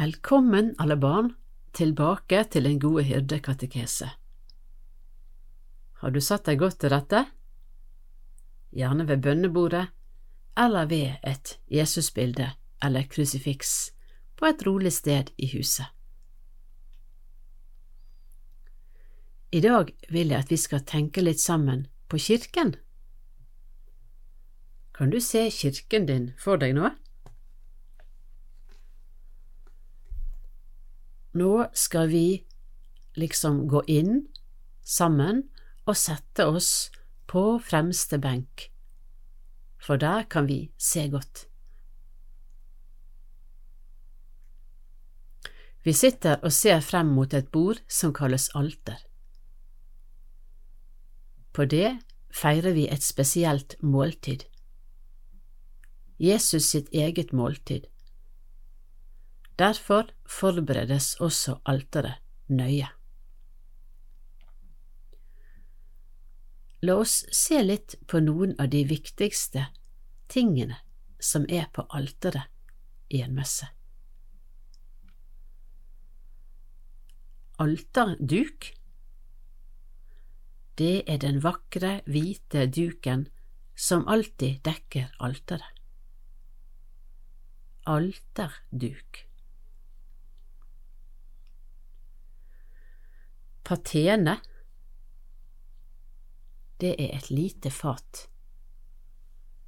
Velkommen, alle barn, tilbake til Den gode hyrde katekese. Har du satt deg godt til rette? Gjerne ved bønnebordet eller ved et Jesusbilde eller krusifiks på et rolig sted i huset. I dag vil jeg at vi skal tenke litt sammen på kirken. Kan du se kirken din for deg nå? Nå skal vi liksom gå inn sammen og sette oss på fremste benk, for der kan vi se godt. Vi sitter og ser frem mot et bord som kalles alter. På det feirer vi et spesielt måltid. Jesus sitt eget måltid. Derfor forberedes også alteret nøye. La oss se litt på noen av de viktigste tingene som er på alteret i en messe. Alterduk Det er den vakre, hvite duken som alltid dekker alteret. Alterduk. Patene Det er et lite fat.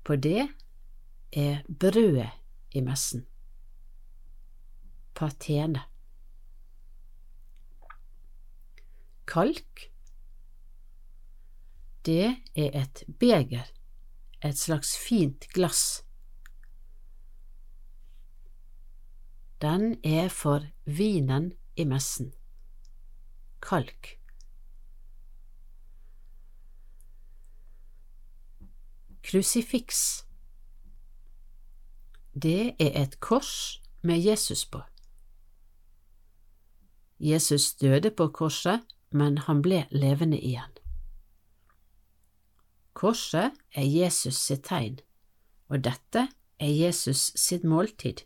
På det er brødet i messen. Patene. Kalk Det er et beger, et slags fint glass. Den er for vinen i messen kalk. Krusifiks Det er et kors med Jesus på. Jesus døde på korset, men han ble levende igjen. Korset er Jesus sitt tegn, og dette er Jesus sitt måltid.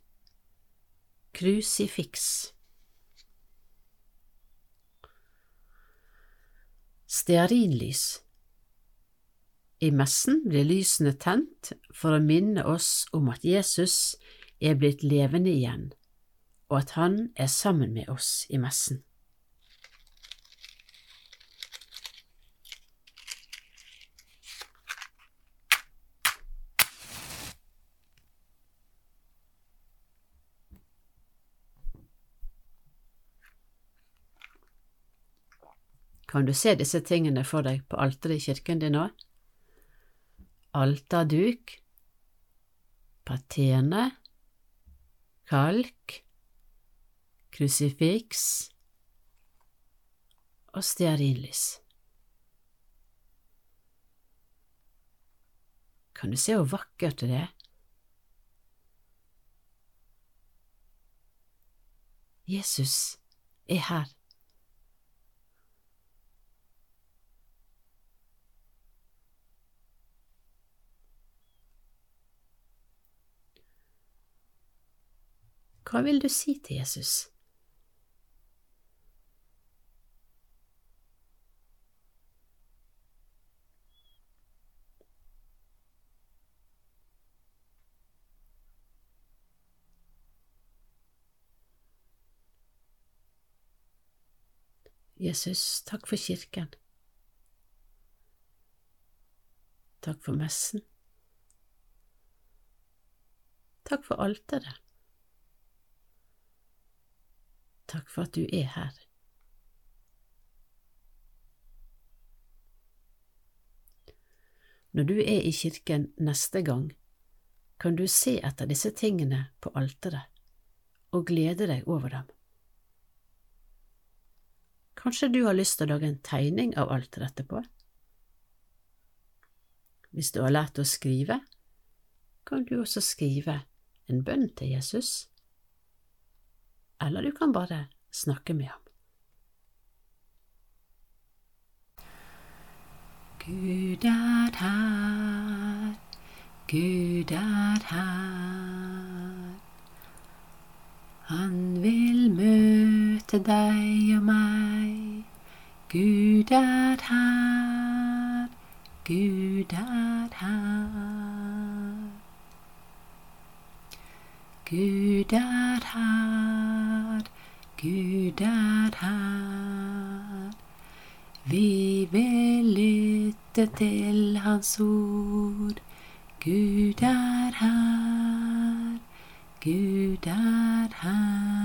Krusifiks. Stearinlys I messen blir lysene tent for å minne oss om at Jesus er blitt levende igjen, og at han er sammen med oss i messen. Kan du se disse tingene for deg på alteret i kirken din nå? Alterduk, patene, kalk, krusifiks og stearinlys. Kan du se hvor vakkert det er? Jesus er her. Hva vil du si til Jesus? Jesus, takk for kirken. Takk for messen. Takk for alteret. Takk for at du er her. Når du er i kirken neste gang, kan du se etter disse tingene på alteret og glede deg over dem. Kanskje du har lyst til å lage en tegning av alteret etterpå? Hvis du har lært å skrive, kan du også skrive en bønn til Jesus eller du kan bare snakke med ham. Gud er her, Gud er her. Han vil møte deg og meg. Gud er her, Gud er her. Gud er her, Gud er her. Vi vil lytte til Hans ord. Gud er her, Gud er her.